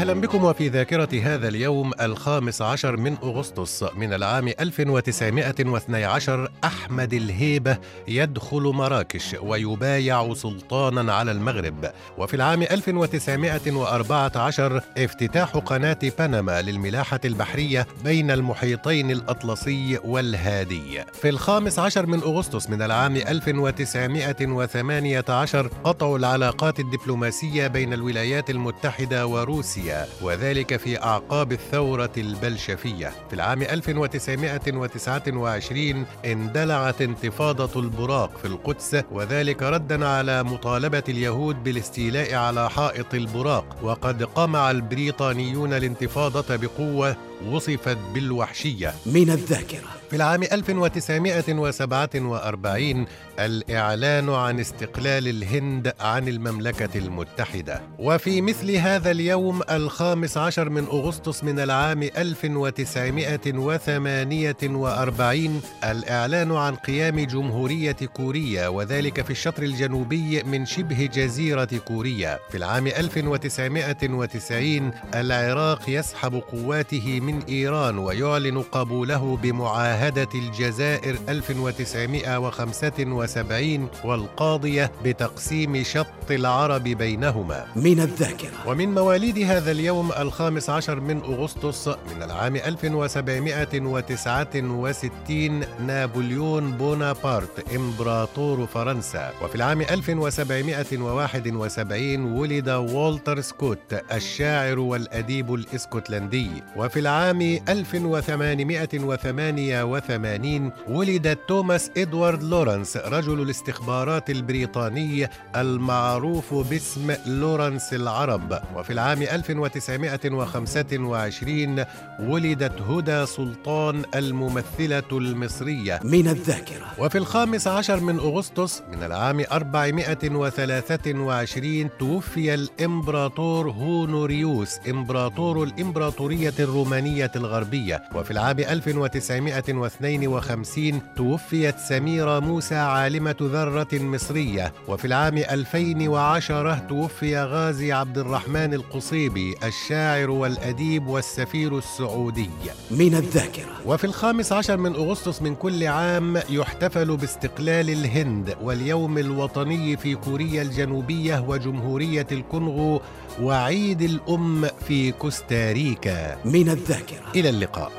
أهلا بكم وفي ذاكرة هذا اليوم الخامس عشر من أغسطس من العام 1912 أحمد الهيبة يدخل مراكش ويبايع سلطانا على المغرب. وفي العام 1914 افتتاح قناة بنما للملاحة البحرية بين المحيطين الأطلسي والهادي. في الخامس عشر من أغسطس من العام 1918 قطع العلاقات الدبلوماسية بين الولايات المتحدة وروسيا. وذلك في أعقاب الثورة البلشفية. في العام 1929 اندلعت انتفاضة البراق في القدس وذلك ردا على مطالبة اليهود بالاستيلاء على حائط البراق. وقد قمع البريطانيون الانتفاضة بقوة وصفت بالوحشية. من الذاكرة. في العام 1947 الإعلان عن استقلال الهند عن المملكة المتحدة. وفي مثل هذا اليوم الخامس عشر من أغسطس من العام 1948 الإعلان عن قيام جمهورية كوريا وذلك في الشطر الجنوبي من شبه جزيرة كوريا. في العام 1990 العراق يسحب قواته من إيران ويعلن قبوله بمعاهدة الجزائر 1975 والقاضية بتقسيم شط العرب بينهما. من الذاكرة. ومن مواليد هذا اليوم الخامس عشر من أغسطس من العام 1769 نابليون بونابرت إمبراطور فرنسا. وفي العام 1771 ولد والتر سكوت الشاعر والأديب الإسكتلندي. وفي العام 1888 ولد توماس إدوارد لورنس رجل الاستخبارات البريطاني المعروف باسم لورنس العرب. وفي العام 1925 ولدت هدى سلطان الممثلة المصرية. من الذاكرة. وفي الخامس عشر من أغسطس من العام 423 توفي الإمبراطور هونوريوس إمبراطور الإمبراطورية الرومانية. الغربية. وفي العام 1952 توفيت سميرة موسى عالمة ذرة مصرية. وفي العام 2010 توفي غازي عبد الرحمن القصيبي الشاعر والأديب والسفير السعودي. من الذاكرة. وفي الخامس عشر من أغسطس من كل عام يحتفل باستقلال الهند واليوم الوطني في كوريا الجنوبية وجمهورية الكونغو وعيد الأم في كوستاريكا. من الذاكرة. إلى اللقاء.